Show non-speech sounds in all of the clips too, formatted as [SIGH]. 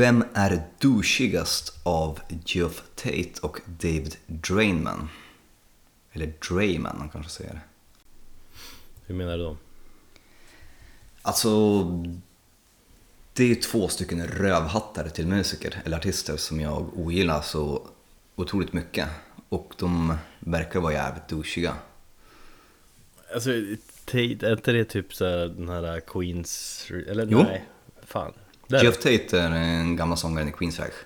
Vem är douchigast av Geoff Tate och David Drainman? Eller Drayman, man kanske säger. Hur menar du då? Alltså, det är två stycken rövhattar till musiker eller artister som jag ogillar så otroligt mycket. Och de verkar vara jävligt douchiga. Alltså, Tate, är inte det typ så här, den här Queens... Eller Jo. nej, fan. Där. Jeff Tate är en gammal sångare i Queensrÿche.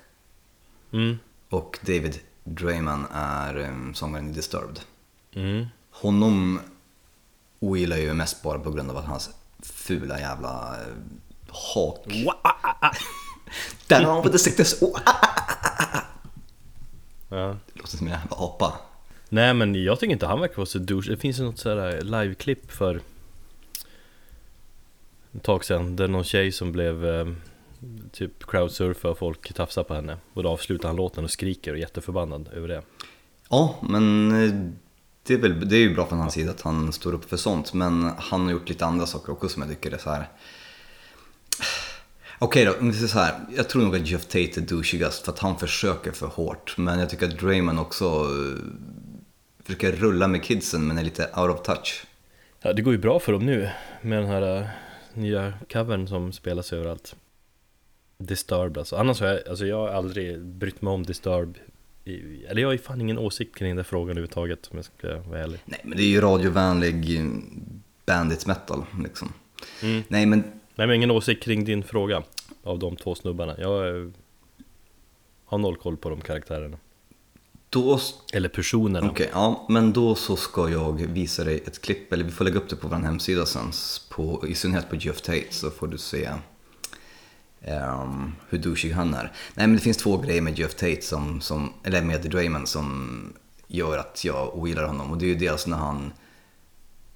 Mm. Och David Drayman är um, sångaren i Disturbed. Mm. Honom ogillar jag ju mest bara på grund av att hans fula jävla eh, hak. [LAUGHS] Där har vi det siktes. Ja. Det låter som en jävla apa. Nej men jag tycker inte han verkar vara så douche. Det finns ju något sådär liveklipp för ett tag sedan där någon tjej som blev eh, typ crowdsurfa och folk tafsar på henne och då avslutar han låten och skriker och är jätteförbannad över det. Ja, men eh, det är, väl, det är ju bra från hans sida att han står upp för sånt. Men han har gjort lite andra saker också som jag tycker är så här. Okej då, om vi säger så här. Jag tror nog att Jeff Tate är douchigast för att han försöker för hårt. Men jag tycker att Drayman också eh, försöker rulla med kidsen men är lite out of touch. Ja det går ju bra för dem nu med den här eh, nya covern som spelas överallt. Disturbed alltså. Annars har jag, alltså jag har aldrig brytt mig om Disturbed. Eller jag har ju fan ingen åsikt kring den frågan överhuvudtaget om jag ska vara ärlig. Nej, men det är ju radiovänlig eh, bandit metal liksom. Mm. Nej, men Nej men ingen åsikt kring din fråga av de två snubbarna. Jag eh, har noll koll på de karaktärerna. då Eller personerna. Okej, ja, men då så ska jag visa dig ett klipp, eller vi får lägga upp det på vår hemsida sen, på, i synnerhet på Jeff Tate så får du se ehm, hur douchig han är. Nej men det finns två grejer med Jeff Tate, som, som, eller med Drayman som gör att jag ogillar honom. Och det är ju dels när han,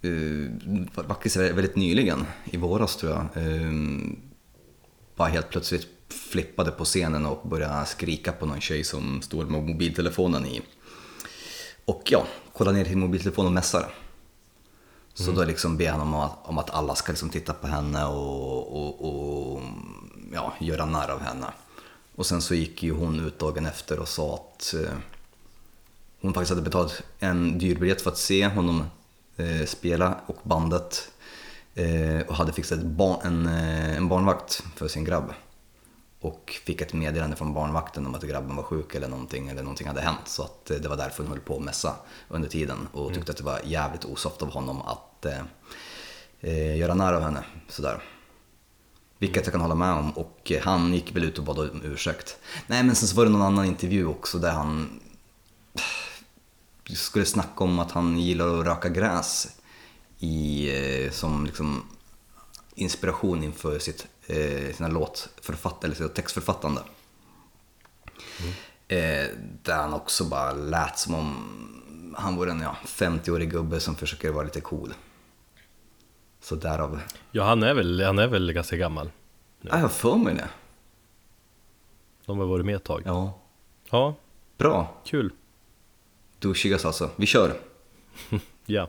uh, faktiskt väldigt nyligen, i våras tror jag, ehm, bara helt plötsligt flippade på scenen och började skrika på någon tjej som stod med mobiltelefonen i. Och ja, kolla ner till mobiltelefonen och mässar. Så då liksom ber han om att, om att alla ska liksom titta på henne och, och, och ja, göra narr av henne. Och sen så gick ju hon ut dagen efter och sa att eh, hon faktiskt hade betalat en dyr biljett för att se honom eh, spela och bandet eh, och hade fixat barn, en, eh, en barnvakt för sin grabb. Och fick ett meddelande från barnvakten om att grabben var sjuk eller någonting, eller någonting hade hänt. Så att eh, det var därför hon höll på att mässa under tiden och tyckte att det var jävligt osoft av honom att eh, göra narr av henne. Sådär. Vilket jag kan hålla med om och han gick väl ut och bad om ursäkt. Nej men sen så var det någon annan intervju också där han skulle snacka om att han gillar att röka gräs i, eh, som liksom inspiration inför sitt, eh, sina låtförfatt eller sitt textförfattande. Eh, där han också bara lät som om han vore en ja, 50-årig gubbe som försöker vara lite cool. Så därav, Ja han är väl, han är väl ganska gammal. ja, jag har för mig det. De har varit med ett tag. Ja, Ja, bra. kul. Douchigast alltså. Vi kör. [LAUGHS] Ja.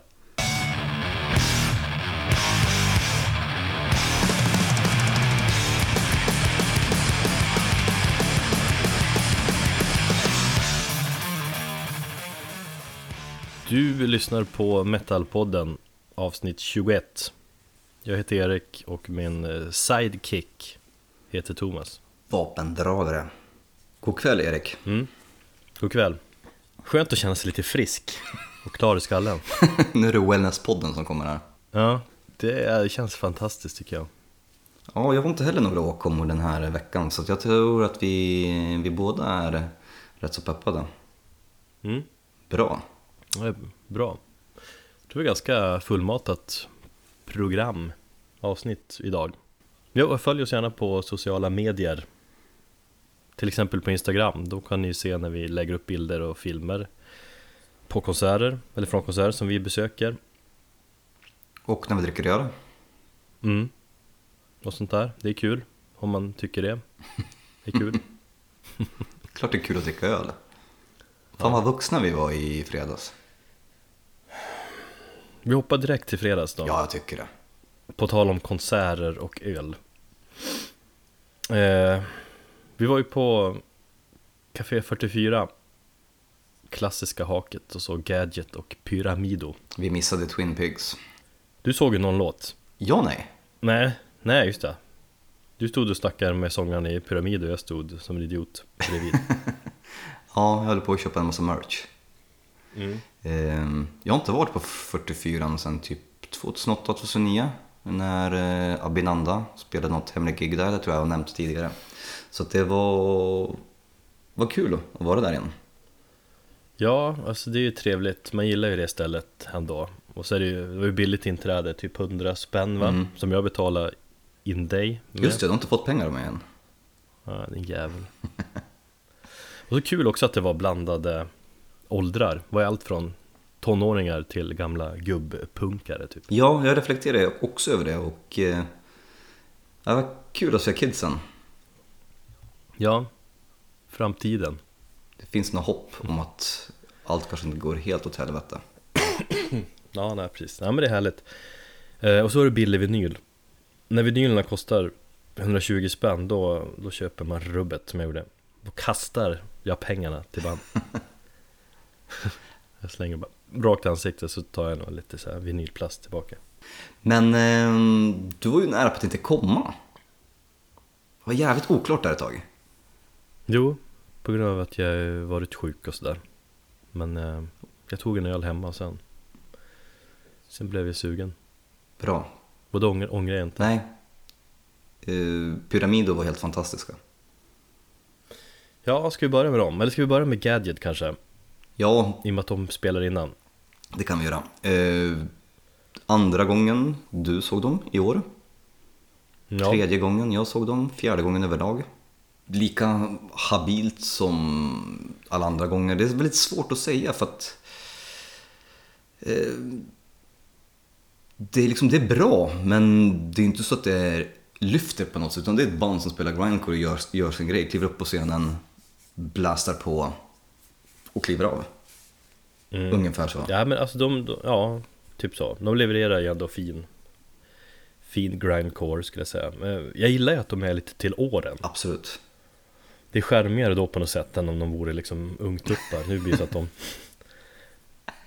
Du lyssnar på Metalpodden avsnitt 21 Jag heter Erik och min eh, sidekick heter Thomas Vapendragare. God kväll Erik. mm. God kväll Skönt att känna sig lite frisk och klar i skallen [LAUGHS] nu är det Wellness-podden som kommer här. Ja, det är, känns fantastiskt tycker jag Ja, jag har inte heller några åkommor den här veckan så jag tror att vi, vi båda är rätt så peppade. mm. Bra. Är bra Det var ganska fullmatat program avsnitt idag och följ oss gärna på sociala medier Till exempel på Instagram Då kan ni se när vi lägger upp bilder och filmer På konserter, eller från konserter som vi besöker Och när vi dricker öl. mm. Och sånt där, det är kul Om man tycker det Det är kul [LAUGHS] Klart det är kul att dricka öl. Fan vad vuxna vi var i fredags. Vi hoppar direkt till fredags då Ja, jag tycker det. På tal om konserter och öl eh, Vi var ju på Café 44 Klassiska haket och så Gadget och Pyramido Vi missade Twin Pigs. Du såg ju någon låt? Ja, nej. Nej, nej just det Du stod och snackade med sångaren i Pyramido och jag stod som en idiot bredvid [LAUGHS] Ja, jag höll på att köpa en massa merch. mm. Ehm, Jag har inte varit på 44 sedan typ 2008-2009 när eh, Abinanda spelade något hemligt gig där, det tror jag har nämnt tidigare. Så det var, var kul att vara där igen. Ja, alltså det är ju trevligt, man gillar ju det stället ändå Och så är det ju, det var ju billigt inträde, typ 100 spänn va? Mm. Som jag betalar in day med. Just det, du har inte fått pengar av mig än. Ja, din jävel [LAUGHS] Och så kul också att det var blandade åldrar Det var allt från tonåringar till gamla gubbpunkare typ Ja, jag reflekterar också över det och eh, det var kul att se kidsen. Ja, framtiden Det finns något hopp om att allt kanske inte går helt åt helvete. [CLEARS THROAT] Ja, nej precis. Ja men det är härligt. Eh, och så är det billig vinyl. När vinylerna kostar 120 spänn, då, då köper man rubbet som jag gjorde. Då kastar jag pengarna till band. [LAUGHS] jag slänger bara rakt i ansiktet så tar jag nog lite så här vinylplast tillbaka. Men eh, du var ju nära på att inte komma. Det var jävligt oklart där ett tag. Jo, på grund av att jag varit sjuk och sådär. Men eh, jag tog en öl hemma sen. Sen blev jag sugen. Bra. Och då ångrar, ångrar jag inte. Nej. Eh, Pyramido var helt fantastiska. Ja, ska vi börja med dem? Eller ska vi börja med Gadget kanske? Ja, I och med att de spelar innan. det kan vi göra. Eh, andra gången du såg dem i år. Ja. Tredje gången jag såg dem. Fjärde gången överlag. Lika habilt som alla andra gånger. Det är väldigt svårt att säga för att eh, det, är liksom, det är bra, men det är inte så att det är lyfter på något sätt. Utan det är ett band som spelar grindcore och gör, gör sin grej. Kliver upp på scenen, blastar på och kliver av. Mm. Ungefär så. Ja men alltså de, de, ja, typ så. De levererar ju ändå fin Fin grindcore skulle jag säga. Jag gillar ju att de är lite till åren. Absolut. Det är skärmigare då på något sätt än om de vore liksom ungtuppar. Nu blir det så att de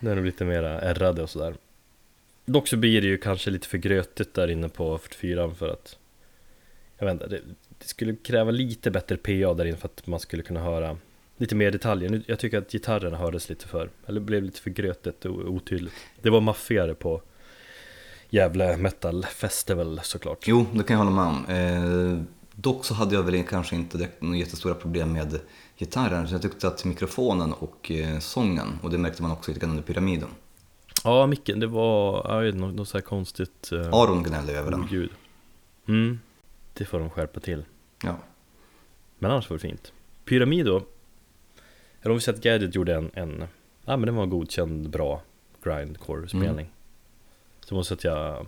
Nu är de lite mera ärrade och sådär. Dock så blir det ju kanske lite för grötigt där inne på 44 för att Jag vet inte, det, det skulle kräva lite bättre PA där inne för att man skulle kunna höra Lite mer detaljer. Jag tycker att gitarrerna hördes lite för Eller blev lite för grötigt och otydligt Det var maffigare på Gävle Metal Festival såklart Jo, det kan jag hålla med om. Eh, dock så hade jag väl kanske inte direkt några jättestora problem med gitarren. Så jag tyckte att mikrofonen och eh, sången, och det märkte man också lite grann under pyramiden. Ja micken, det var, jag vet inte, något så här konstigt eh, Aron gnällde över den. oljud Mm, det får de skärpa till Ja. Men annars var det fint Pyramido Eller om vi säger att Gadget gjorde en, en Ja men den var godkänd bra grindcore-spelning Så måste jag att jag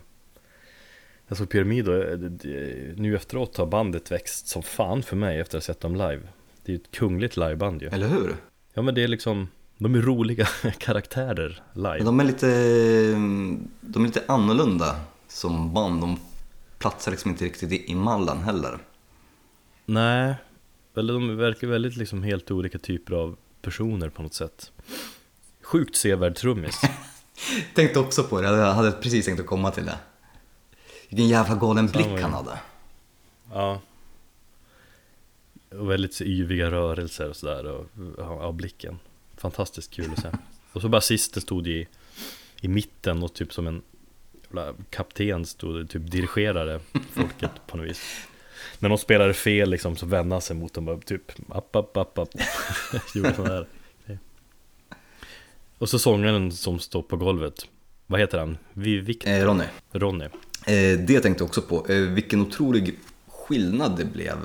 Jag såg Pyramido, eh, det- det- nu efteråt har bandet växt som fan för mig efter att ha sett dem live Det är ju ett kungligt liveband ju Eller hur? Ja men det är liksom De är roliga [LAUGHS] karaktärer Men live de är lite, de är lite annorlunda som band. De platsar liksom inte riktigt i mallen heller. Nej Eller de verkar väldigt liksom helt olika typer av personer på något sätt. Sjukt sevärd trummis [LAUGHS] Tänkte också på det, jag hade precis tänkt att komma till det. Vilken jävla galen blick han ju. hade. Ja. Och väldigt yviga rörelser och sådär och ja, blicken. Fantastiskt kul att se. Och så bara sisten stod i, i mitten och typ som en jävla kapten stod typ dirigerade folket på något vis När de spelade fel liksom så vände han sig mot dem och typ app, app, app, app [LAUGHS] Gjorde sån här Och så sångaren som står på golvet Vad heter han? Vi, Victor? Eh, Ronny, Ronny eh, det tänkte jag också på. Eh, vilken otrolig skillnad det blev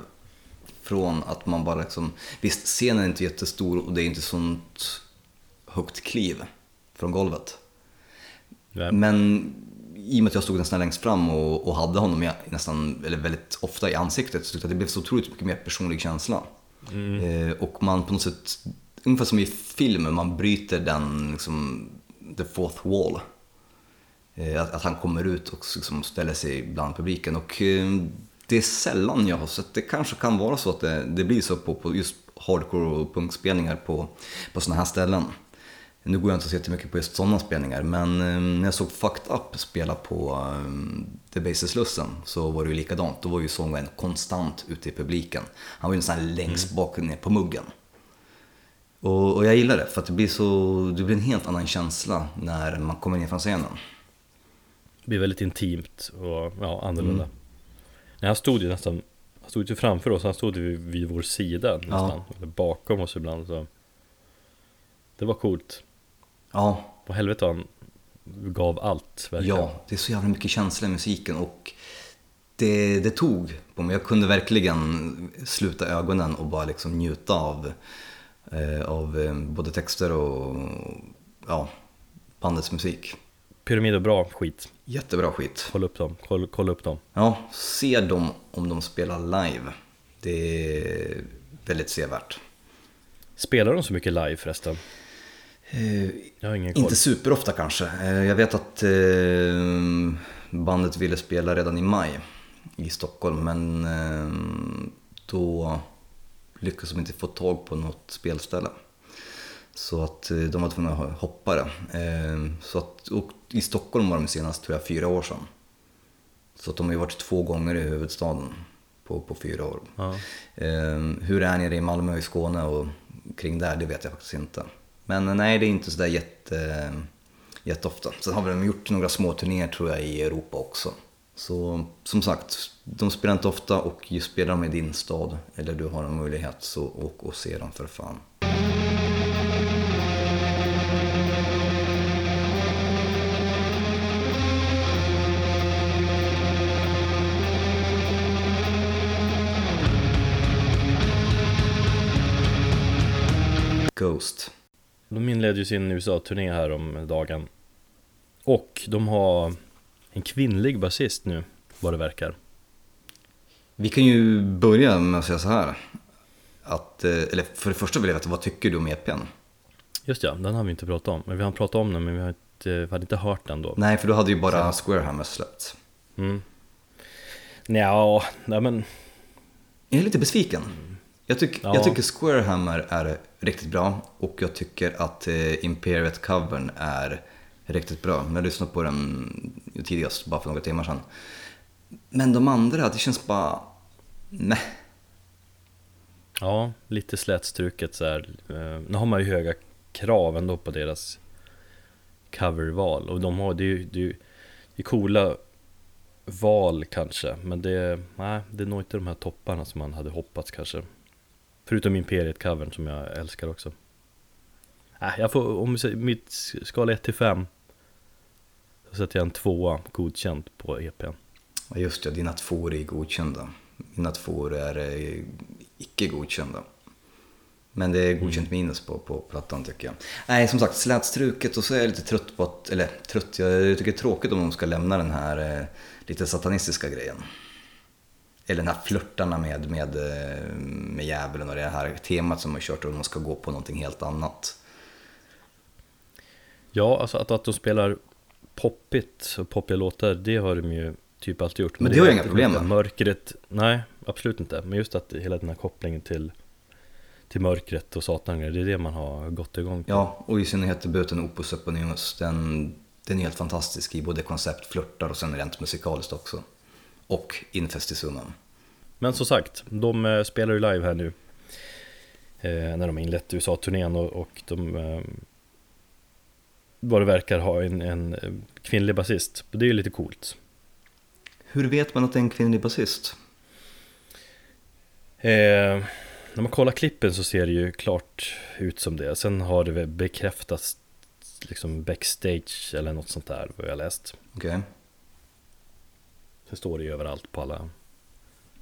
från att man bara liksom, visst scenen är inte jättestor och det är inte sånt högt kliv från golvet. Ja. Men i och med att jag stod nästan längst fram och, och hade honom i, nästan, eller väldigt ofta i ansiktet så tyckte jag att det blev så otroligt mycket mer personlig känsla. Eh, och man på något sätt, ungefär som i film, man bryter den, liksom, the fourth wall. Eh, att, att han kommer ut och liksom ställer sig bland publiken. Och eh, det är sällan jag har sett, det kanske kan vara så att det, det blir så på, på just hardcore och punkspelningar på, på sådana här ställen. Nu går jag inte så jättemycket på just sådana spelningar, men eh, när jag såg Fucked Up spela på um, The Bases-slussen så var det ju likadant. Då var ju sångaren konstant ute i publiken. Han var ju nästan längst bak ner på muggen. Och, och, jag gillar det, för att det blir, så, det blir en helt annan känsla när man kommer ner från scenen. Det blir väldigt intimt och ja, annorlunda. Mm. Nej, han stod ju nästan, han stod ju framför oss, han stod ju vid, vid vår sida nästan, ja. eller bakom oss ibland. Så. Det var coolt. Ja. På helvete han gav allt verkligen. Ja, det är så jävla mycket känsla i musiken och det, det tog på mig. Jag kunde verkligen sluta ögonen och bara liksom njuta av, eh, av eh, både texter och ja, bandets musik. Pyramid och bra skit. Jättebra skit. Kolla upp dem, kolla, kolla upp dem. Ja, se dem om de spelar live. Det är väldigt sevärt. Spelar de så mycket live förresten? Inte superofta kanske. Eh, jag vet att eh, bandet ville spela redan i maj i Stockholm men då lyckades de inte få tag på något spelställe. Så att de var tvungna att hoppa det. Så att, I Stockholm var de senast tror jag fyra år sedan. Så att de har ju varit två gånger i huvudstaden på, på fyra år. Ja. Hur är nere i Malmö och i Skåne och kring där, det vet jag faktiskt inte. Men nej, det är inte sådär jätte, jätteofta. Sen har de gjort några små turnéer tror jag i Europa också. Så som sagt, de spelar inte ofta och ju spelar de i din stad eller du har en möjlighet så åk och se dem för fan. Ghost. De inledde ju sin USA-turné här om dagen Och de har en kvinnlig basist nu, vad det verkar Vi kan ju börja med att säga så här att, eh, eller för det första vill jag veta, vad tycker du om EPn? Just ja, den har vi inte pratat om. Men vi har pratat om den, men vi, har inte, vi hade inte hört den då. Nej, för då hade ju bara så. Squarehammer släppts. Mm. Nja, nej men... Jag är lite besviken. Jag, tyck, ja. jag tycker Squarehammer är riktigt bra och jag tycker att eh, Imperiet-covern är riktigt bra. Jag lyssnade på den tidigast, bara för några timmar sedan. Men de andra, det känns bara... Nej. Ja, lite slätstruket så här. Eh, nu har man ju höga krav ändå på deras coverval och de har, det är ju det är, det är coola val kanske men det, nej, det är nog inte de här topparna som man hade hoppats kanske Förutom Imperiet-covern som jag älskar också. Äh, Jag får, om mitt skala 1 till 5 Så sätter jag en tvåa godkänt på EPn Ja just det, dina tvåor är godkända. Mina tvåor är eh, icke godkända. Men det är godkänt mm. minus på, på plattan tycker jag. Nej, som sagt, slätstruket och så är jag lite trött på att, eller trött, jag tycker det är tråkigt om de ska lämna den här eh, lite satanistiska grejen eller den här flörtarna med, med, eh, med djävulen och det här temat som har kört och de ska gå på någonting helt annat. Ja, alltså att, att de spelar poppigt och poppiga låtar, det har de ju typ alltid gjort. Men, Men det, har jag inga problem med. Mörkret, nej, absolut inte. Men just att hela den här kopplingen till, till mörkret och satan, det är det man har gått igång på. Ja, och i synnerhet debuten Opus Eponymous, den, den är helt fantastisk i både koncept, flörtar och sen rent musikaliskt också och Infest i summan. Men som sagt, de eh, spelar ju live här nu eh, när de inlett USA-turnén och, och de eh, vad det verkar ha en, en kvinnlig basist. Det är ju lite coolt. Hur vet man att det är en kvinnlig basist? Eh, när man kollar klippen så ser det ju klart ut som det. Sen har det bekräftats liksom backstage eller något sånt där vad jag läst. Okej. Okay. Det står det ju överallt på alla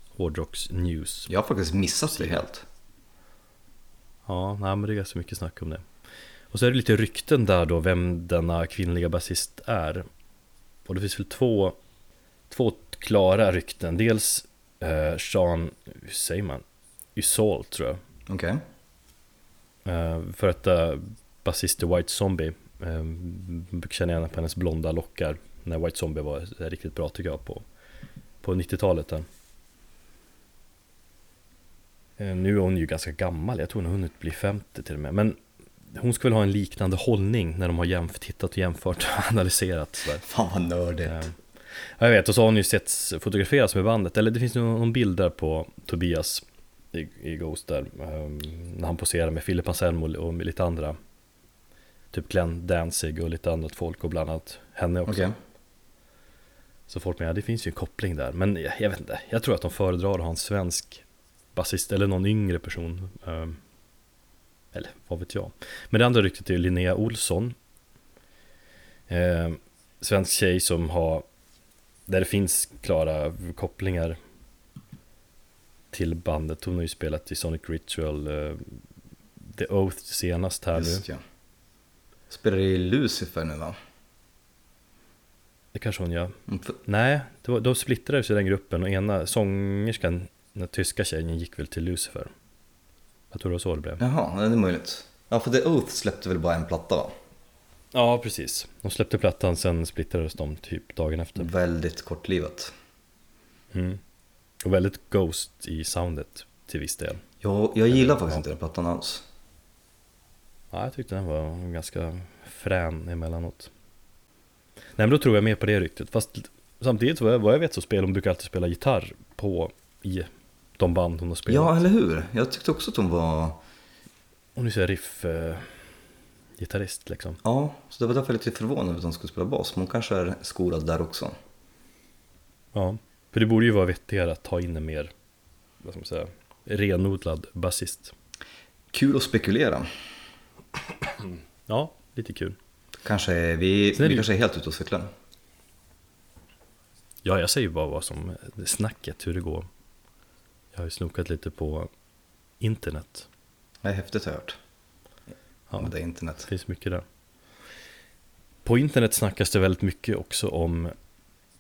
Hårdrocks News. Jag har faktiskt missat det helt. Ja, nej, men det är ganska mycket snack om det. Och så är det lite rykten där då, vem denna kvinnliga basist är. Och det finns väl två, två klara rykten. Dels eh, Sean, hur säger man? Ysol tror jag. Okej. Okay. Eh, för att eh, basist i White Zombie. Eh, känner igen på hennes blonda lockar. När White Zombie var riktigt bra tycker jag på på 90-talet där. Eh, Nu är hon ju ganska gammal, jag tror hon har hunnit bli 50 till och med. Men hon väl ha en liknande hållning när de har jämf- tittat och jämfört och [LAUGHS] analyserat. Sådär. Fan vad nördigt. Eh, Ja, jag vet, och så har hon ju sett fotograferas med bandet, eller det finns någon bild där på Tobias i, i Ghost där, ehm, när han poserar med Philip Anselmo och med lite andra, typ Glenn Danzig och lite annat folk och bland annat henne också. Okej. Så folk menar, det finns ju en koppling där, men jag, jag vet inte, jag tror att de föredrar att ha en svensk basist eller någon yngre person. ehm, eller vad vet jag. Men det andra ryktet är Linnea Olsson. Eh, svensk tjej som har, där det finns klara kopplingar till bandet. Hon har ju spelat i Sonic Ritual, eh, The Oath senast här nu. Just ja. Spelar i Lucifer nu va? Det kanske hon gör. Mm, Nej, var, då splittrades ju den gruppen och ena sångerskan, den tyska tjejen, gick väl till Lucifer. Jag tror det var så det blev. Jaha, det är möjligt. Ja, för The Oath släppte väl bara en platta va? Ja, precis. De släppte plattan, sen splittrades de typ dagen efter. Väldigt kortlivat. Mm. Och väldigt Ghost i soundet till viss del. Jag, jag gillar faktiskt inte den plattan alls. Ja, jag tyckte den var ganska frän emellanåt. Nej, men då tror jag mer på det ryktet. Fast samtidigt, vad jag, vad jag vet så spelar hon brukar alltid spela gitarr på i de band hon har spelat. Ja, eller hur? Jag tyckte också att hon var... Hon är så här riff eh, gitarrist liksom. Ja, så det var därför jag är lite förvånad över att hon skulle spela bas. Men hon kanske är skolad där också. Ja, för det borde ju vara vettigare att ta in en mer, vad ska man säga, renodlad basist. Kul att spekulera. Ja, lite kul. Kanske är vi, är vi det- kanske är helt ute och cyklar. Ja, jag säger bara vad som snacket, hur det går. Jag har ju snokat lite på internet. Det är häftigt har jag hört. Ja, Med det det internet. finns mycket där. På internet snackas det väldigt mycket också om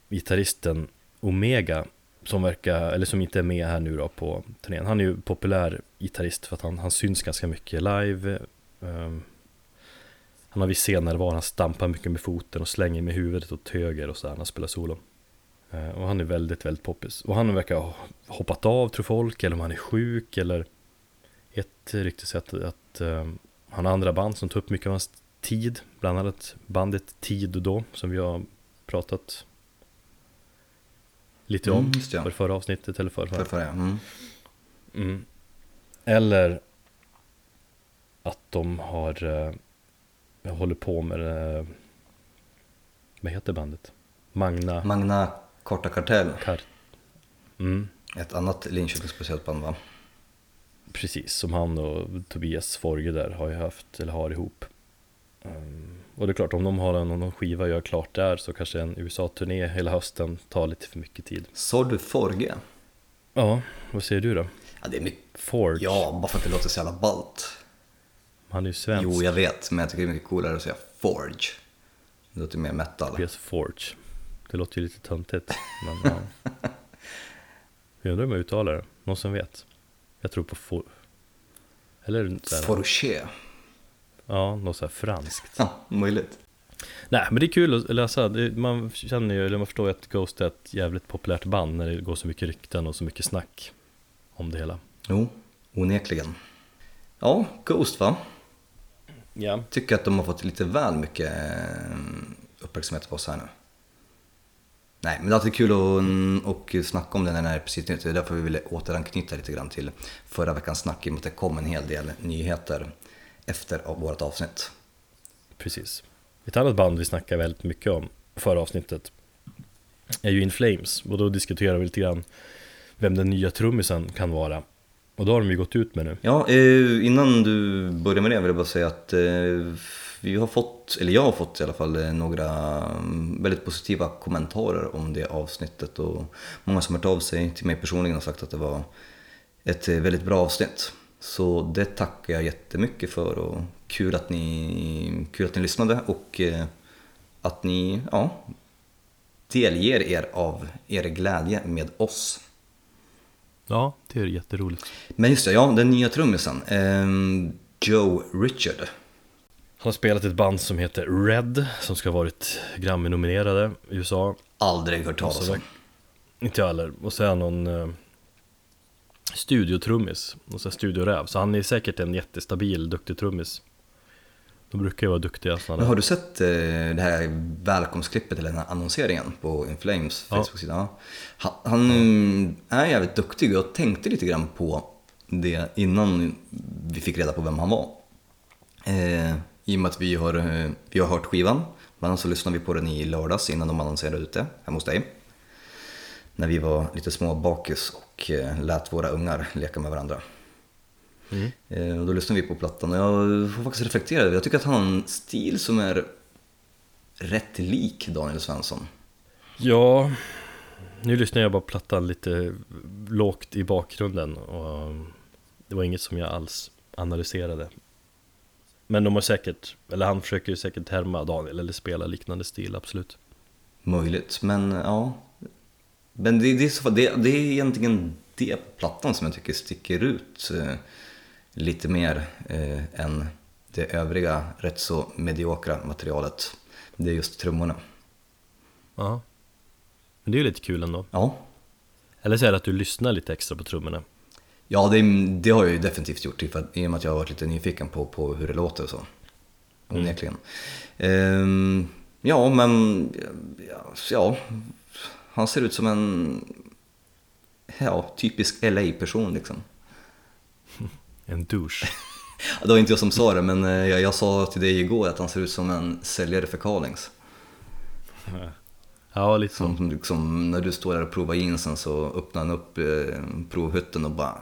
gitarristen Omega som verkar, eller som inte är med här nu då på turnén. Han är ju populär gitarrist för att han, han syns ganska mycket live. Ehm, han har vid scener var han stampar mycket med foten och slänger med huvudet åt höger och så när han spelar solo. Eh, och han är väldigt, väldigt poppis. Och han verkar ha hoppat av tror folk, eller om han är sjuk eller ett rykte säger att, att eh, han har andra band som tar upp mycket av hans tid, bland annat bandet Tid och då, som vi har pratat lite om Mm, ja. för förra avsnittet eller förra. För, för det. Mm. Mm. Eller att de har eh, jag håller på med eh, vad heter bandet? Magna Magna Korta Kartell. Kar... Mm, Ett annat Linköpingsspeciellt band va? precis, som han och Tobias Forge där har ju haft, eller har ihop. Mm, och det är klart, om de har en, någon skiva och gör klart där så kanske en USA-turné hela hösten tar lite för mycket tid. Sa du Forge? Ja, vad säger du då? Ja, det är mycket. Forge, Ja, bara för att det låter så jävla ballt. Han är ju svensk. Jo, jag vet, men jag tycker det är mycket coolare att säga Forge. Det låter mer metal. PS Forge. Det låter ju lite töntigt. Men ja. [LAUGHS] Jag undrar om jag uttalar det. Någon som vet? Jag tror på for... Eller så här. Ja, något så här franskt. [LAUGHS] Ja, möjligt. Nej, men det är kul att läsa. Man känner ju, eller man förstår ju att Ghost är ett jävligt populärt band när det går så mycket rykten och så mycket snack om det hela. Jo, onekligen. Ja, Ghost va? Ja. Tycker att de har fått lite väl mycket eh, uppmärksamhet på oss här nu. Nej, men det är alltid kul att och snacka om det är precis nytt. Det är därför vi ville återanknyta lite grann till förra veckans snack i och med att det kom en hel del nyheter efter vårt avsnitt. Precis. Ett annat band vi snackar väldigt mycket om förra avsnittet är ju In Flames och då diskuterar vi lite grann vem den nya trummisen kan vara. Och då har de ju gått ut med nu. Ja, eh, innan du börjar med det vill jag bara säga att eh, vi har fått, eller jag har fått i alla fall eh, några mm, väldigt positiva kommentarer om det avsnittet och många som har hört av sig till mig personligen har sagt att det var ett väldigt bra avsnitt. Så det tackar jag jättemycket för och kul att ni, kul att ni lyssnade och att ni ja, delger er av er glädje med oss. Ja, det är jätteroligt. Men just det, ja, den nya trummisen. ehm, Joe Richard. Han har spelat ett band som heter Red som ska ha varit Grammy-nominerade i USA. Aldrig hört talas om. Inte jag heller. Och så är han någon... eh, studiotrummis, och så här studioräv, så han är säkert en jättestabil, duktig trummis. De brukar ju vara duktiga sådana Men har du sett eh, det här välkomstklippet eller den här annonseringen på Inflames Ja. Facebook-sida? Han, han är jävligt duktig och jag tänkte lite grann på det innan vi fick reda på vem han var. Eh, I och med att vi har, eh, vi har hört skivan, bland annat så lyssnade vi på den i lördags innan de annonserade ut det hemma hos dig. När vi var lite små bakis och eh, lät våra ungar leka med varandra. Mm. Och då lyssnade vi på plattan och jag får faktiskt reflektera över. Jag tycker att han har en stil som är rätt lik Daniel Svensson. Ja, nu lyssnar jag bara på plattan lite lågt i bakgrunden och det var inget som jag alls analyserade. Men de har säkert, eller han försöker ju säkert härma Daniel eller spela liknande stil, absolut. Möjligt, men ja. Men det, det, är, så, det, det är egentligen det plattan som jag tycker sticker ut eh, lite mer eh, än det övriga rätt så mediokra materialet. Det är just trummorna. Ja. Men det är ju lite kul ändå. Ja, Eller så är det att du lyssnar lite extra på trummorna. ja det, det har jag ju definitivt gjort för att- i och med att jag har varit lite nyfiken på, på hur det låter och så. Onekligen. Ehm, ja, men ja, ja, han ser ut som en ja, typisk LA-person liksom. En douche. [LAUGHS] Det var inte jag som sa det, men eh, jag, jag sa till dig igår att han ser ut som en säljare för Carlings. Ja, lite så. Som liksom, när du står där och provar jeansen så öppnar han upp eh, provhytten och bara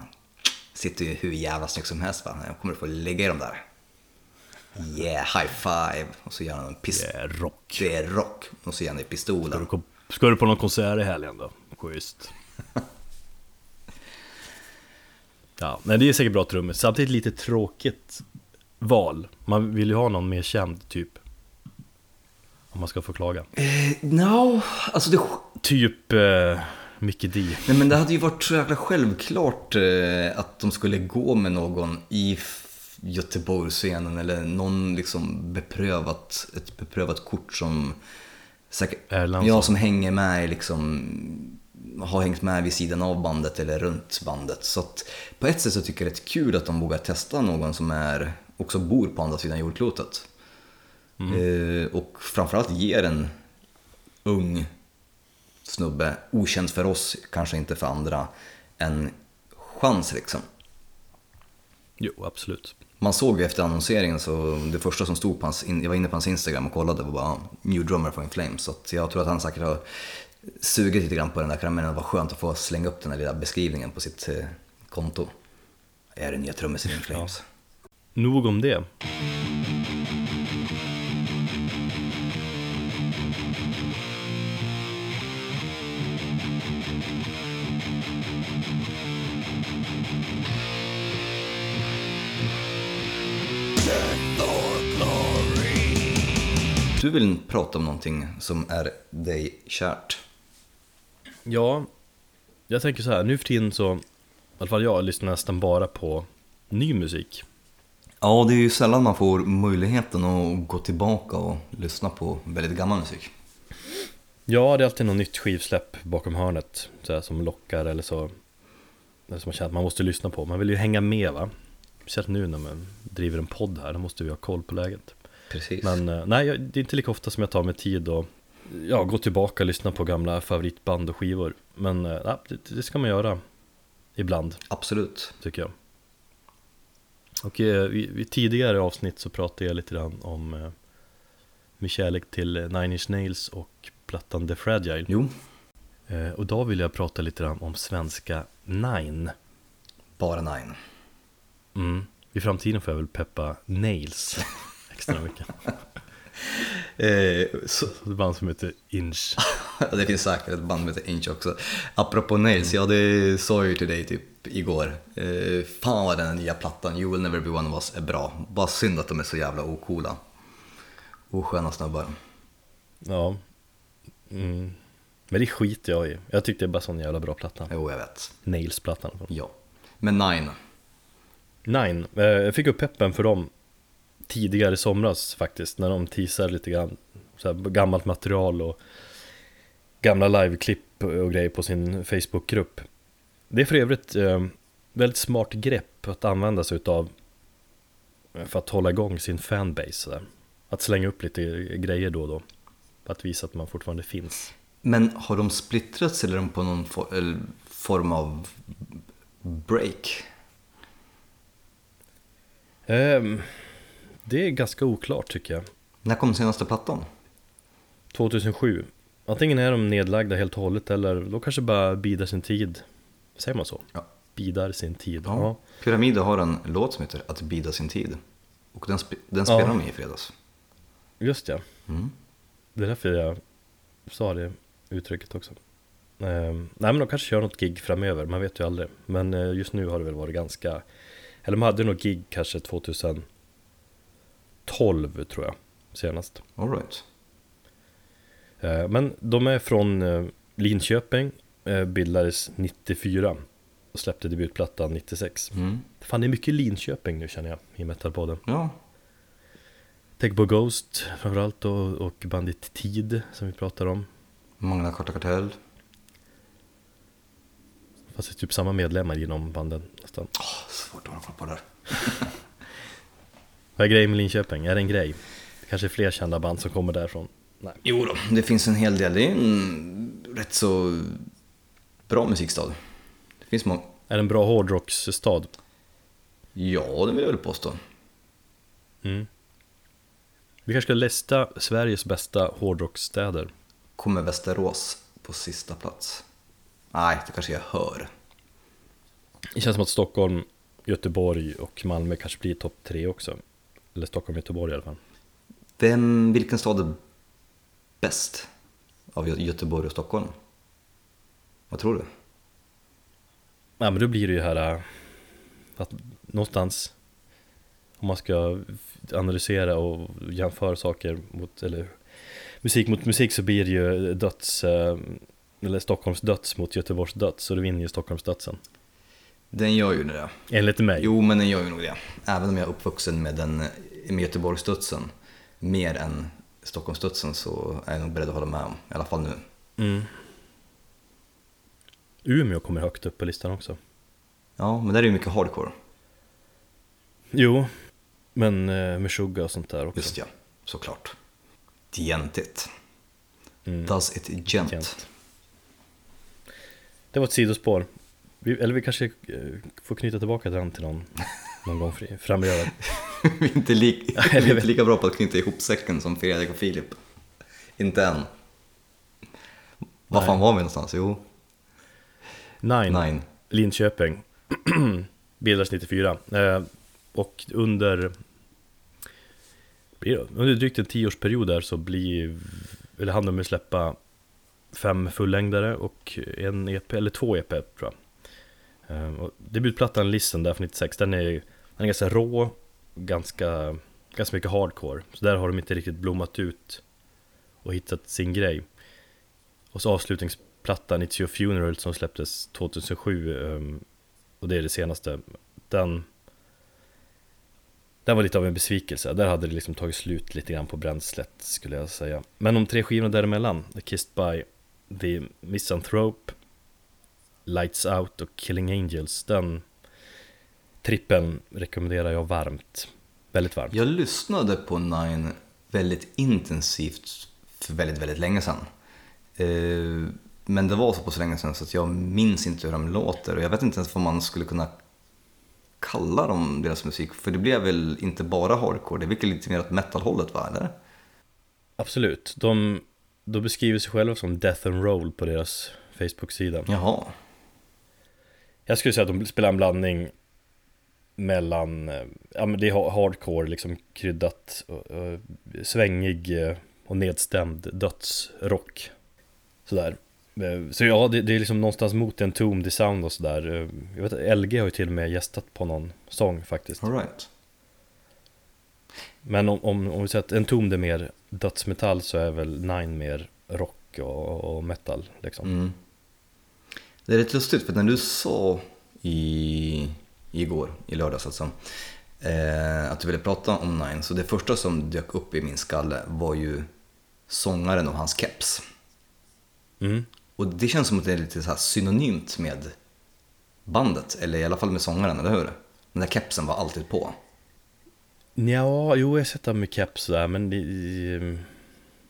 sitter ju hur jävla snyggt som helst. Va? Jag kommer få lägga i dem där. Yeah, high five. Och så ger han en Det pistol. är rock. Det är rock. Och så ger han i Ska du, pistolen. ska du på någon konsert i helgen då? Schysst. [LAUGHS] Ja, men det är säkert bra trummis. Samtidigt lite tråkigt val. Man vill ju ha någon mer känd typ. Om man ska få klaga. Eh, no, alltså det, Typ eh, Mickey D. nej, men det hade ju varit så jäkla självklart eh, att de skulle gå med någon i Göteborgsscenen eller någon liksom beprövat, ett beprövat kort som säkert, ja, som hänger med liksom har hängt med vid sidan av bandet eller runt bandet. Så på ett sätt så tycker jag det är kul att de vågar testa någon som är, också bor på andra sidan jordklotet. Eh, och framförallt ger en ung snubbe, okänd för oss, kanske inte för andra, en chans liksom. Jo, absolut. Man såg ju efter annonseringen så det första som stod på hans, in- jag var inne på hans Instagram och kollade var bara "Ah, New Drummer från Flames. Så jag tror att han säkert har sugit lite grann på den där karamellen. Det var skönt att få slänga upp den där lilla beskrivningen på sitt eh, konto. Är det nya trummisen in Flames? Nog om det. Du vill prata om någonting som är dig kärt. Ja, jag tänker så här. Nu för tiden så, i alla fall jag, lyssnar nästan bara på ny musik. Ja, det är ju sällan man får möjligheten att gå tillbaka och lyssna på väldigt gammal musik. Ja, det är alltid något nytt skivsläpp bakom hörnet så här, som lockar eller så eller som man känner att man måste lyssna på. Man vill ju hänga med va? Speciellt nu när man driver en podd här, då måste vi ha koll på läget. Precis. Men eh, nej, det är inte lika ofta som jag tar mig tid och ja, gå tillbaka och lyssna på gamla favoritband och skivor. Men eh, ja, det, det ska man göra ibland, Absolut. tycker jag. Och eh, vid tidigare avsnitt så pratade jag lite grann om eh, min kärlek till eh, Nine Inch Nails och plattan The Fragile. Jo, Eh, och då vill jag prata lite grann om svenska Nine. bara Nine. Mm. I framtiden får jag väl peppa Nails [LAUGHS] extra mycket. [LAUGHS] Eh, så, ett band som heter Inch. [LAUGHS] det finns säkert ett band som heter Inch också. Apropå Nails, ja det sa jag ju till dig typ igår. Eh, fan vad den nya plattan, You will never be one of us, är bra. Bara synd att de är så jävla ocoola. Osköna snubbar. Ja. Mm. Men det skiter jag i. Jag tyckte det bara sån jävla bra platta. Jo, jag vet. Nails-plattan. Ja. Men Nine, Nine. Eh, Jag fick upp peppen för dem tidigare i somras faktiskt. När de teasade lite grann så här, gammalt material och gamla liveklipp och grejer på sin Facebookgrupp. Det är för övrigt eh, väldigt smart grepp att använda sig utav för att hålla igång sin fanbase. sådär. Att slänga upp lite grejer då och då. För att visa att man fortfarande finns. Men har de splittrats eller är de på någon for, form av break? Ehm, det är ganska oklart tycker jag. När kom senaste plattan? 2007. Antingen är de nedlagda helt och hållet eller de kanske bara bidar sin tid. Säger man så? Ja. Bidar sin tid. Ja. Ja. Pyramider har en låt som heter Att bida sin tid. Och den, sp- den Ja. spelar de i fredags. Just ja. Mm. Det är därför jag sa det uttrycket också. Ehm, nej men de kanske kör något gig framöver, man vet ju aldrig. Men eh, just nu har det väl varit ganska... Eller de hade något gig kanske 2012 tror jag, senast. All right. Eh, Men de är från eh, Linköping, eh, bildades 94 och släppte debutplattan 96. Mm. Fan det är mycket Linköping nu känner jag i metalpodden. Ja, Tänk på Ghost framförallt och, och Bandit Tid som vi pratar om. Magna Carta Kartell. Fast det är typ samma medlemmar inom banden nästan. Åh, svårt att hålla koll på det där. [LAUGHS] Vad är grejen med Linköping? Är det en grej? Det kanske är fler kända band som kommer därifrån? Nej. Jo då, det finns en hel del. Det är en rätt så bra musikstad. Det finns många. Är det en bra hårdrocksstad? Ja, det vill jag väl påstå. Mm. Vi kanske ska lista Sveriges bästa hårdrocksstäder. Kommer Västerås på sista plats? Nej, det kanske jag hör. Det känns som att Stockholm, Göteborg och Malmö kanske blir topp tre också. Eller Stockholm, Göteborg i alla fall. Vem, vilken stad är bäst av Gö- Göteborg och Stockholm? Vad tror du? Ja men då blir det ju här äh, att någonstans om man ska analysera och jämföra saker mot, eller musik mot musik så blir det ju döds, äh, eller Stockholms döds mot Göteborgs döds så då vinner ju Stockholms dödsen. Den gör ju det. Enligt mig. Jo, men den gör ju nog det. Även om jag är uppvuxen med, den, med Göteborgsstudsen mer än Stockholmsstudsen så är jag nog beredd att hålla med om. I alla fall nu. Mm. Umeå kommer högt upp på listan också. Ja, men där är ju mycket hardcore. Jo, men eh, med Suga och sånt där också. Just ja, såklart. Dientigt. Mm. Does it gent. Gent. Det var ett sidospår. Vi, eller vi kanske eh, får knyta tillbaka den till någon, någon gång framöver. [LAUGHS] vi är inte, lik, [LAUGHS] vi är inte lika bra på att knyta ihop säcken som Fredrik och Filip. Inte än. Var fan var vi någonstans? Jo, Nine, Nine. Linköping. [CLEARS THROAT] Bildades 94. Eh, och under, under drygt en tioårsperiod där så blir, eller hann de ju släppa fem fullängdare och en EP, eller två EP tror jag. Ehm, och debutplattan Listen där från 96, den är, den är ganska rå, ganska, ganska mycket hardcore. Så där har de inte riktigt blommat ut och hittat sin grej. Och så avslutningsplattan It's Your Funeral som släpptes 2007 ehm, och det är det senaste. Den, den var lite av en besvikelse. Där hade det liksom tagit slut lite grann på bränslet skulle jag säga. Men de tre skivorna däremellan, The Kissed By, The Misanthrope, Lights Out och Killing Angels, den trippen rekommenderar jag varmt. Väldigt varmt. Jag lyssnade på Nine väldigt intensivt för väldigt, väldigt länge sedan. Eh, Men det var så på så länge sedan så att jag minns inte hur de låter och jag vet inte ens vad man skulle kunna kalla dem, deras musik. För det blev väl inte bara hardcore, det väl lite mer åt metalhållet va, eller? Absolut. De, de beskriver sig själva som Death and Roll på deras Facebook-sida. Jaha, Jag skulle säga att de spelar en blandning mellan, eh, ja men det är ha- hardcore liksom kryddat, och, och, svängig eh, och nedstämd dödsrock. Sådär. Eh, Så ja, det, det är liksom någonstans mot en Tomb sound och sådär. Eh, Jag vet LG har ju till och med gästat på någon sång faktiskt. alright. Men om, om, om vi säger att en Tomb är mer dödsmetall så är väl Nine mer rock och, och metal liksom. Mm. Det är rätt lustigt för när du sa i, igår, i lördags alltså, eh, att du ville prata om Nine, så det första som dök upp i min skalle var ju sångaren och hans keps. Mm. Och det känns som att det är lite så här synonymt med bandet, eller i alla fall med sångaren, eller hur? Den där kepsen var alltid på. Ja, jo jag har sett han med keps där men det,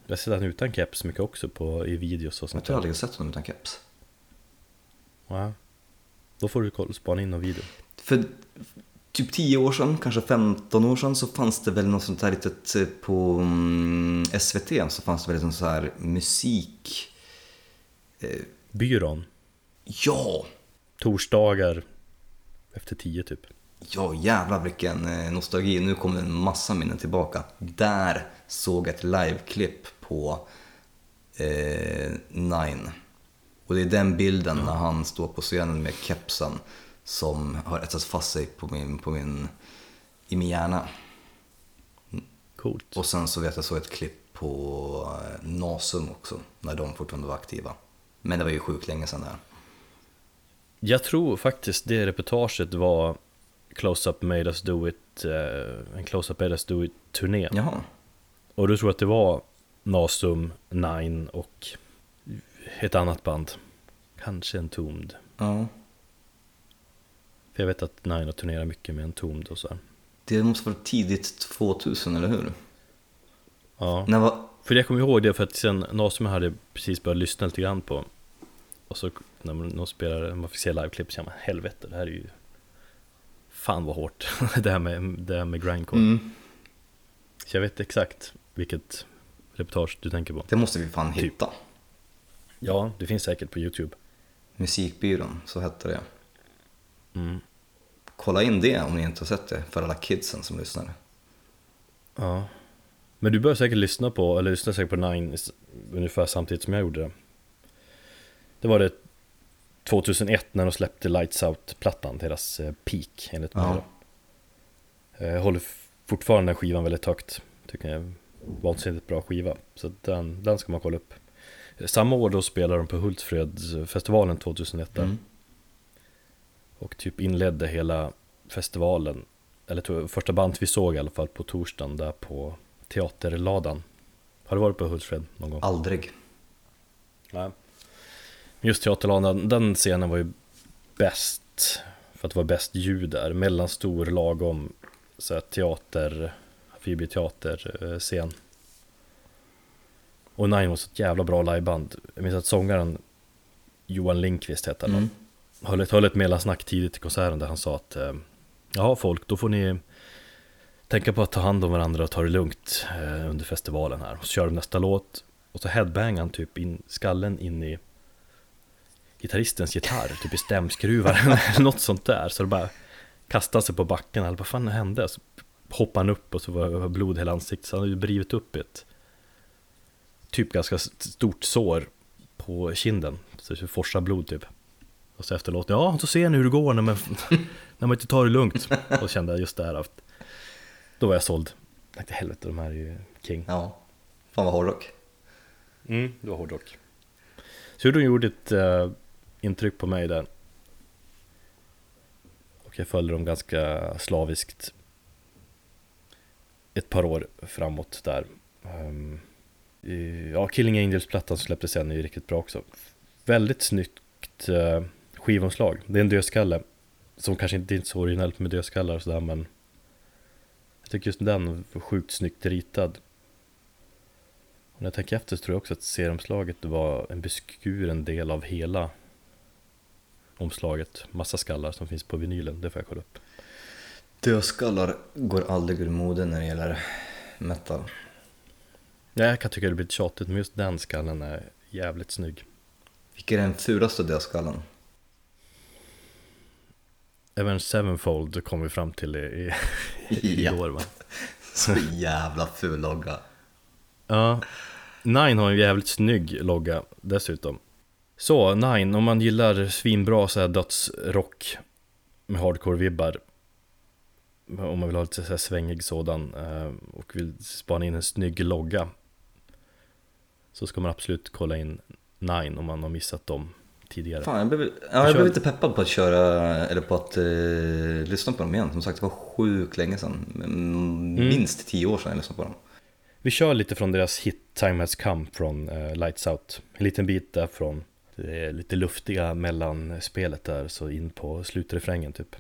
jag har sett han utan keps mycket också på, i videos och Jag sånt tror där. aldrig jag sett honom utan keps. Ja. Då får du kolla, spana in någon video. För typ 10 år sedan, kanske 15 år sedan, så fanns det väl något sånt här litet eh, på mm, SVT så fanns det väl en sån här musik... Byrån, Ja! torsdagar efter tio typ. Ja, jävlar vilken eh, nostalgi. Nu kommer en massa minnen tillbaka. Där såg jag ett liveklipp på eh, Nine. Och det är den bilden när han står på scenen med kepsen som har etsat fast sig på min, på min, i min hjärna. Coolt. Och sen så vet jag så ett klipp på eh, Nasum också, när de fortfarande var aktiva. Men det var ju sjukt länge sedan där. Jag tror faktiskt det reportaget var Close Up Made Us Do It, eh, en Close Up Made Us Do It turné. Jaha. Och du tror att det var Nasum, Nine och ett annat band. Kanske en Tomd. Ja. För jag vet att Nine har turnerat mycket med en Tomd och så här. Det måste vara tidigt 2000, eller hur? Ja, När var... för jag kommer ihåg det för att sen Nasum hade precis börjat lyssna lite grann på. Och så när man, de spelade, man fick se liveklipp så man helvete, det här är ju Fan vad hårt, [LAUGHS] det här med, det här med grindcore. Mm. Så jag vet exakt vilket reportage du tänker på. Det måste vi fan Typ. hitta. Ja, det finns säkert på YouTube. Musikbyrån, så hette det. Mm. Kolla in det om ni inte har sett det, för alla kidsen som lyssnar. Ja. Men du började säkert lyssna på, eller lyssna säkert på Nine ungefär samtidigt som jag gjorde det. Det var det 2001 när de släppte Lights Out-plattan, deras eh, peak enligt mig. Ja. Eh, Jag håller fortfarande den skivan väldigt högt. Tycker jag är en vansinnigt bra skiva. Så den, den ska man kolla upp. Samma år då spelade de på Hultsfredsfestivalen 2001 där. Mm. Och typ inledde hela festivalen, eller första bandet vi såg i alla fall på torsdagen där på Teaterladan. Har du varit på Hultsfred någon gång? Aldrig. Nej. Just Teaterladan, den scenen var ju bäst, för att det var bäst ljud där, mellanstor, lagom, så här teater, fiberteaterscen. Och Nine var så ett jävla bra liveband. Jag minns att sångaren Johan Lindqvist hette han Mm. höll ett, höll ett mellansnack tidigt i konserten där han sa att eh, Ja folk, då får ni tänka på att ta hand om varandra och ta det lugnt eh, under festivalen här. Och så kör de nästa låt och så headbangar han typ in skallen in i gitarristens gitarr, typ i stämskruvar [LAUGHS] eller något sånt där. Så det bara kastade sig på backen, eller vad fan hände? Så hoppade han upp och så var det blod i hela ansiktet. Så han hade ju brivit upp ett typ ganska stort sår på kinden. Så det forsar blod typ. Och så efter låten, ja så ser ni hur det går när man, [LAUGHS] när man inte tar det lugnt. Och kände jag just det här att då var jag såld. Jag tänkte helvete, de här är ju king. Ja. Fan vad hårdrock. Mm, det var hårdrock. Så de gjorde ett uh, intryck på mig där. Och jag följde dem ganska slaviskt ett par år framåt där. Um, ja, Killing Angels-plattan som släpptes sen är ju riktigt bra också. Väldigt snyggt eh, skivomslag. Det är en dödskalle. Som kanske inte är så originellt med dödskallar och sådär men jag tycker just den var sjukt snyggt ritad. Och när jag tänker efter så tror jag också att serumslaget var en beskuren del av hela omslaget. Massa skallar som finns på vinylen, det får jag kolla upp. Dödskallar går aldrig ur mode när det gäller metal. Ja, jag kan tycka det blir tjatigt, men just den skallen är jävligt snygg. Vilken är den fulaste dödskallen? Även Sevenfold kom vi fram till i, i, Ja. igår va? [LAUGHS] Så jävla ful logga. Ja, Nine har en jävligt snygg logga dessutom. Så, Nine, om man gillar svinbra så här dödsrock med hardcore-vibbar om man vill ha lite så här svängig sådan eh, och vill spana in en snygg logga så ska man absolut kolla in Nine om man har missat dem tidigare. Fan, jag blev, ja, jag blev lite peppad på att köra, eller på att eh, lyssna på dem igen. Som sagt, det var sjukt länge sedan. Mm, Minst tio år sedan jag lyssnade på dem. Vi kör lite från deras hit Time Has Come från eh, Lights Out. En liten bit där från Det är lite luftiga mellan spelet där, så in på slutrefrängen typ.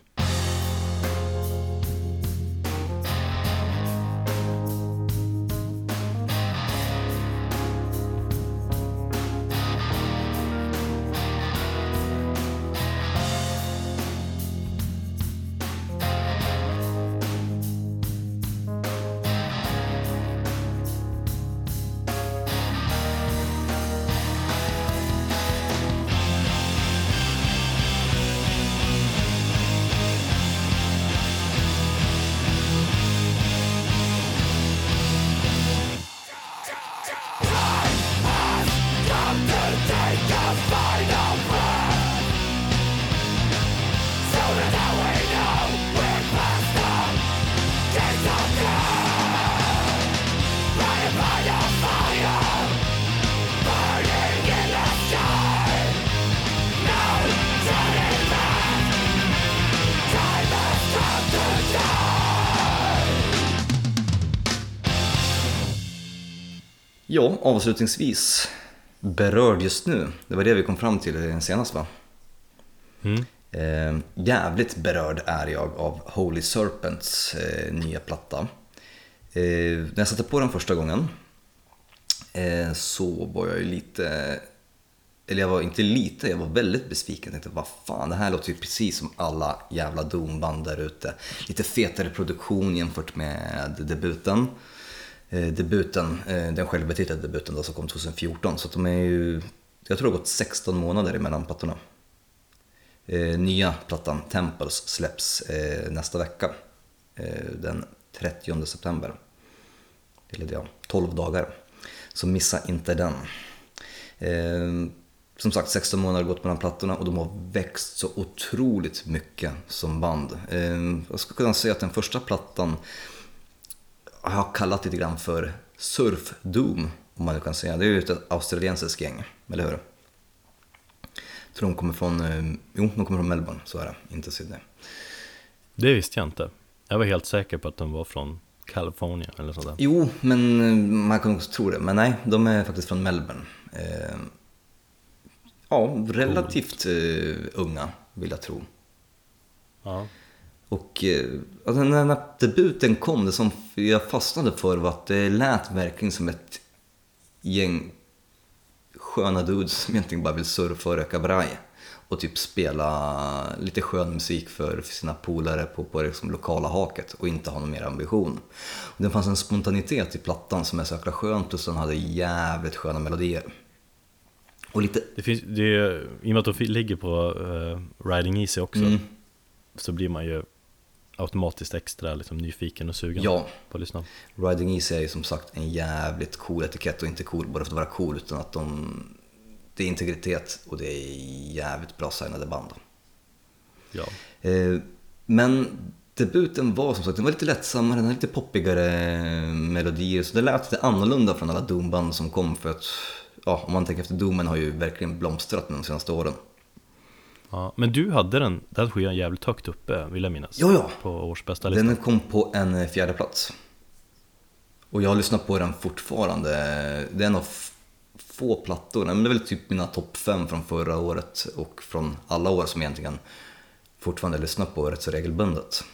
Ja, avslutningsvis. Berörd just nu. Det var det vi kom fram till senast va? Mm. Eh, jävligt berörd är jag av Holy Serpents eh, nya platta. Eh, när jag satte på den första gången eh, så var jag ju lite, eller jag var inte lite, jag var väldigt besviken. Jag tänkte vad fan, det här låter ju precis som alla jävla doomband där ute. Lite fetare produktion jämfört med debuten. Eh, debuten, eh, den självbetitlade debuten då, som kom 2014. Så att de är ju, jag tror det har gått 16 månader emellan plattorna. Eh, nya plattan Temples släpps nästa vecka. Den 30 september. Eller ja, 12 dagar. Så missa inte den. Som sagt, 16 månader har gått mellan plattorna och de har växt så otroligt mycket som band. Jag skulle kunna säga att den första plattan har kallat lite grann för Surf Doom, om man nu kan säga. Det är ju ett australiensiskt gäng, eller hur? Jag tror de kommer från, eh, jo, de kommer från Melbourne, så är det, inte Sydney. Det visste jag inte. Jag var helt säker på att de var från Kalifornien eller sådär. Jo, men eh, man kan också tro det. Men nej, de är faktiskt från Melbourne. Eh, ja, relativt eh, unga, vill jag tro. Ja. Och eh, alltså, när, debuten kom, det som jag fastnade för var att det lät verkligen som ett gäng sköna dudes som egentligen bara vill surfa och röka braj. Och typ spela lite skön musik för sina polare på, på liksom lokala haket och inte ha någon mer ambition. Och det fanns en spontanitet i plattan som är så jäkla skön plus den hade jävligt sköna melodier. Och lite... Det finns, det är, I och med att de ligger på uh, Riding Easy också Mm. så blir man ju automatiskt extra liksom, nyfiken och sugen Ja, på att lyssna. Riding Easy är ju som sagt en jävligt cool etikett och inte cool bara för att vara cool utan att de... Det är integritet och det är jävligt bra signade band. Ja. Eh, Men debuten var som sagt, den var lite lättsammare, den hade lite poppigare melodier så det lät lite annorlunda från alla Doomband som kom för att Ja, om man tänker efter, Doomen har ju verkligen blomstrat de senaste åren. Ja, men du hade den, den skivan jävligt högt uppe vill jag minnas. Ja, ja. På årsbästa listan. Den kom på en fjärde plats. Och jag har lyssnat på den fortfarande. Det är en av få plattor, men det är väl typ mina topp fem från förra året och från alla år som jag egentligen fortfarande lyssnar på rätt så regelbundet.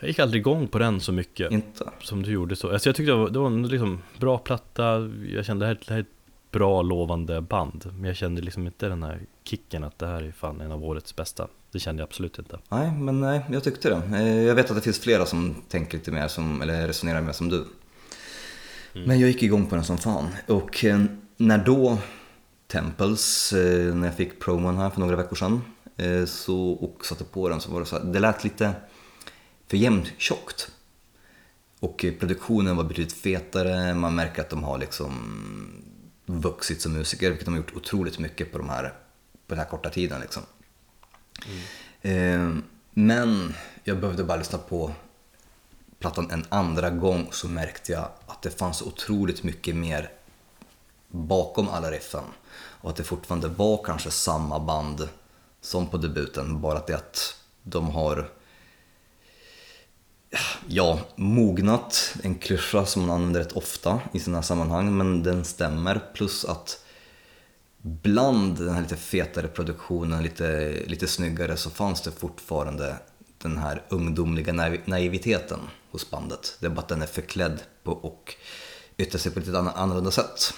Jag gick aldrig igång på den så mycket Inte? som du gjorde så. Alltså jag tyckte det var, det var en liksom bra platta, jag kände det här, det här är ett bra lovande band. Men jag kände liksom inte den här kicken att det här är fan en av årets bästa. Det kände jag absolut inte. Nej, men nej, jag tyckte det. Eh, Jag vet att det finns flera som tänker lite mer som, eller resonerar mer som du. Men jag gick igång på den som fan. Och eh, när då Temples, eh, när jag fick promon här för några veckor sedan så, och satte på den så var det så här, det lät lite för jämntjockt. Och eh, produktionen var betydligt fetare, man märker att de har liksom vuxit som musiker, vilket de har gjort otroligt mycket på, de här, på den här korta tiden. Liksom. Eh, Men jag behövde bara lyssna på plattan en andra gång så märkte jag att det fanns otroligt mycket mer bakom alla riffen. Och att det fortfarande var kanske samma band som på debuten, bara att det att de har ja, mognat, en klyscha som man använder rätt ofta i sina sammanhang, men den stämmer. Plus att bland den här lite fetare produktionen, lite, lite snyggare, så fanns det fortfarande den här ungdomliga naiv- naiviteten hos bandet. Det är bara att den är förklädd på och yttrar sig på ett lite ann- annorlunda sätt.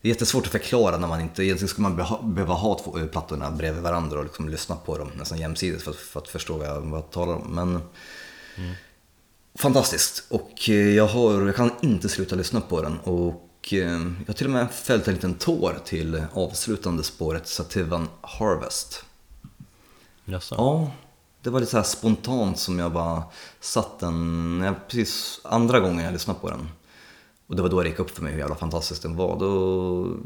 Det är jättesvårt att förklara när man inte, egentligen skulle man behöva ha två plattorna bredvid varandra och liksom lyssna på dem nästan jämsides för att, för att förstå vad jag, vad jag talar om. Men fantastiskt och eh, jag, har, jag kan inte sluta lyssna på den och eh, jag har till och med fällt en liten tår till avslutande spåret Sativan Harvest. Jaså? Ja, det var lite så spontant som jag bara satt den, när jag, precis andra gången jag lyssnade på den. Och det var då det gick upp för mig hur jävla fantastisk den var. Då,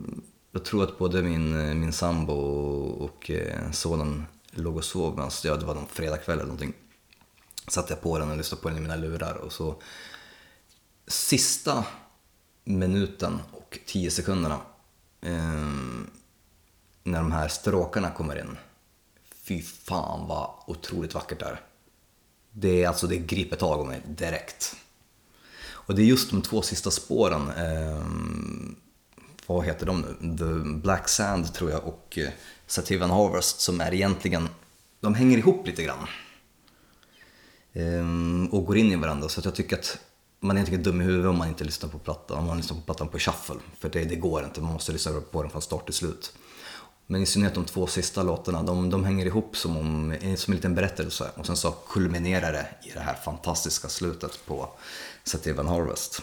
jag tror att både min, min sambo och eh, sonen låg och sov medan jag, det var någon fredagkväll eller någonting. Satte jag på den och lyssnade på den i mina lurar och så sista minuten och tio sekunderna eh, när de här stråkarna kommer in. Fy fan vad otroligt vackert det är. Det är alltså, det griper tag om mig direkt. Och det är just de två sista spåren, eh, vad heter de nu? The Black Sand tror jag och eh, Sativan Harvest som är egentligen, de hänger ihop lite grann. Eh, och går in i varandra. Så att jag tycker att man är egentligen dum i huvudet om man inte lyssnar på plattan, om man lyssnar på plattan på shuffle. För det, det går inte, man måste lyssna på den från start till slut. Men i synnerhet de två sista låtarna, de, de hänger ihop som, om, som en liten berättelse. Och sen så kulminerar det i det här fantastiska slutet på Sativa Harvest.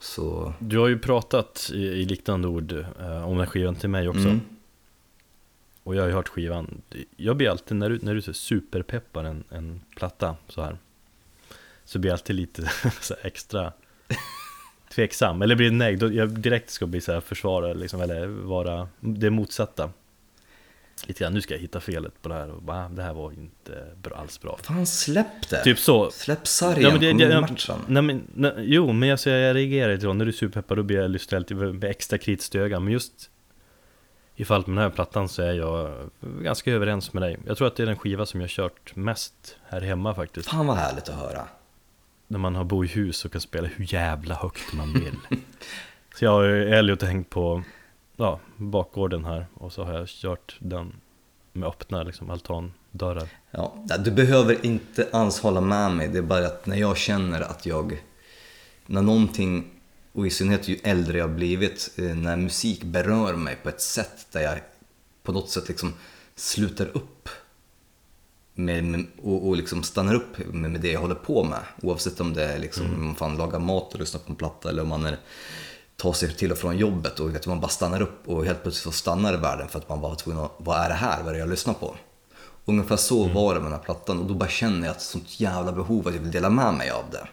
Så, Du har ju pratat i, i liknande ord eh, om den skivan till mig också. Mm. Och jag har ju hört skivan. Jag blir alltid, när du, när du superpeppar en, en platta så här. Så blir jag alltid lite [LAUGHS] extra tveksam. Eller blir nej, då jag direkt ska bli så här försvara liksom, eller vara det motsatta. Lite grann, nu ska jag hitta felet på det här och bara, det här var inte bra, alls bra. fan släpp det! Typ så. Släpp sargen, Ja, men det, kom jag, matchen. nej, men, nej, jo, men alltså, jag reagerar lite då, när du är superpeppad då blir jag lite med extra kritiskt öga Men just i fallet med den här plattan så är jag ganska överens med dig Jag tror att det är den skiva som jag kört mest här hemma faktiskt Fan vad härligt att höra. När man har bo i hus och kan spela hur jävla högt man vill. [LAUGHS] Så jag och Elliot har hängt på ja, bakgården här och så har jag kört den med öppna liksom, altandörrar. Ja, du behöver inte alls hålla med mig, det är bara att när jag känner att jag, när någonting, och i synnerhet ju äldre jag har blivit, eh, när musik berör mig på ett sätt där jag på något sätt liksom slutar upp med, med, och, och liksom stannar upp med, med det jag håller på med. Oavsett om det är liksom, om man fan lagar mat och lyssnar på en platta eller om man är, tar sig till och från jobbet och vet, man bara stannar upp och helt plötsligt så stannar världen för att man bara var tvungen att, vad är det här, vad är det jag lyssnar på? Ungefär så var det med den här plattan och då bara känner jag ett sånt jävla behov att jag vill dela med mig av det.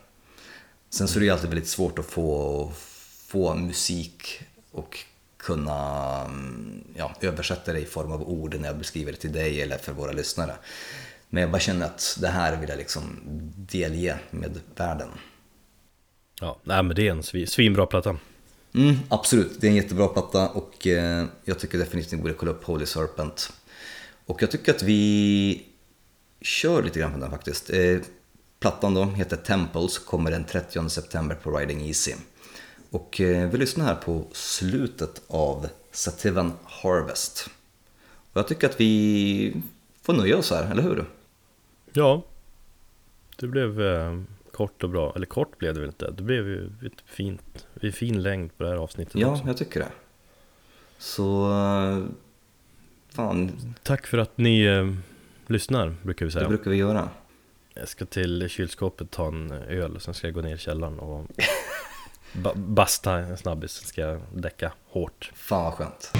Sen så är det ju alltid väldigt svårt att få, få musik och kunna mm, ja, översätta det i form av ord när jag beskriver det till dig eller för våra lyssnare. Men jag bara känner att det här vill jag liksom delge med världen. Ja, nej men det är en svi- svinbra platta Mm, absolut, det är en jättebra platta och eh, jag tycker definitivt ni borde kolla upp Holy Serpent. Och jag tycker att vi kör lite grann på den faktiskt. Eh, plattan då heter Temples, kommer den 30 september på Riding Easy. Och eh, vi lyssnar här på slutet av Sativan Harvest. Och jag tycker att vi får nöja oss här, eller hur? Ja, det blev eh, kort och bra. Eller kort blev det väl inte. Det blev ju ett fint, en fin längd på det här avsnittet Ja, också. jag tycker det. Så... eh, Fan, Tack för att ni eh, lyssnar, brukar vi det säga. brukar vi göra. Jag ska till kylskåpet ta en öl, sen ska jag gå ner i källaren och [LAUGHS] ba- basta en snabbis. Sen ska jag däcka hårt. Fan vad skönt.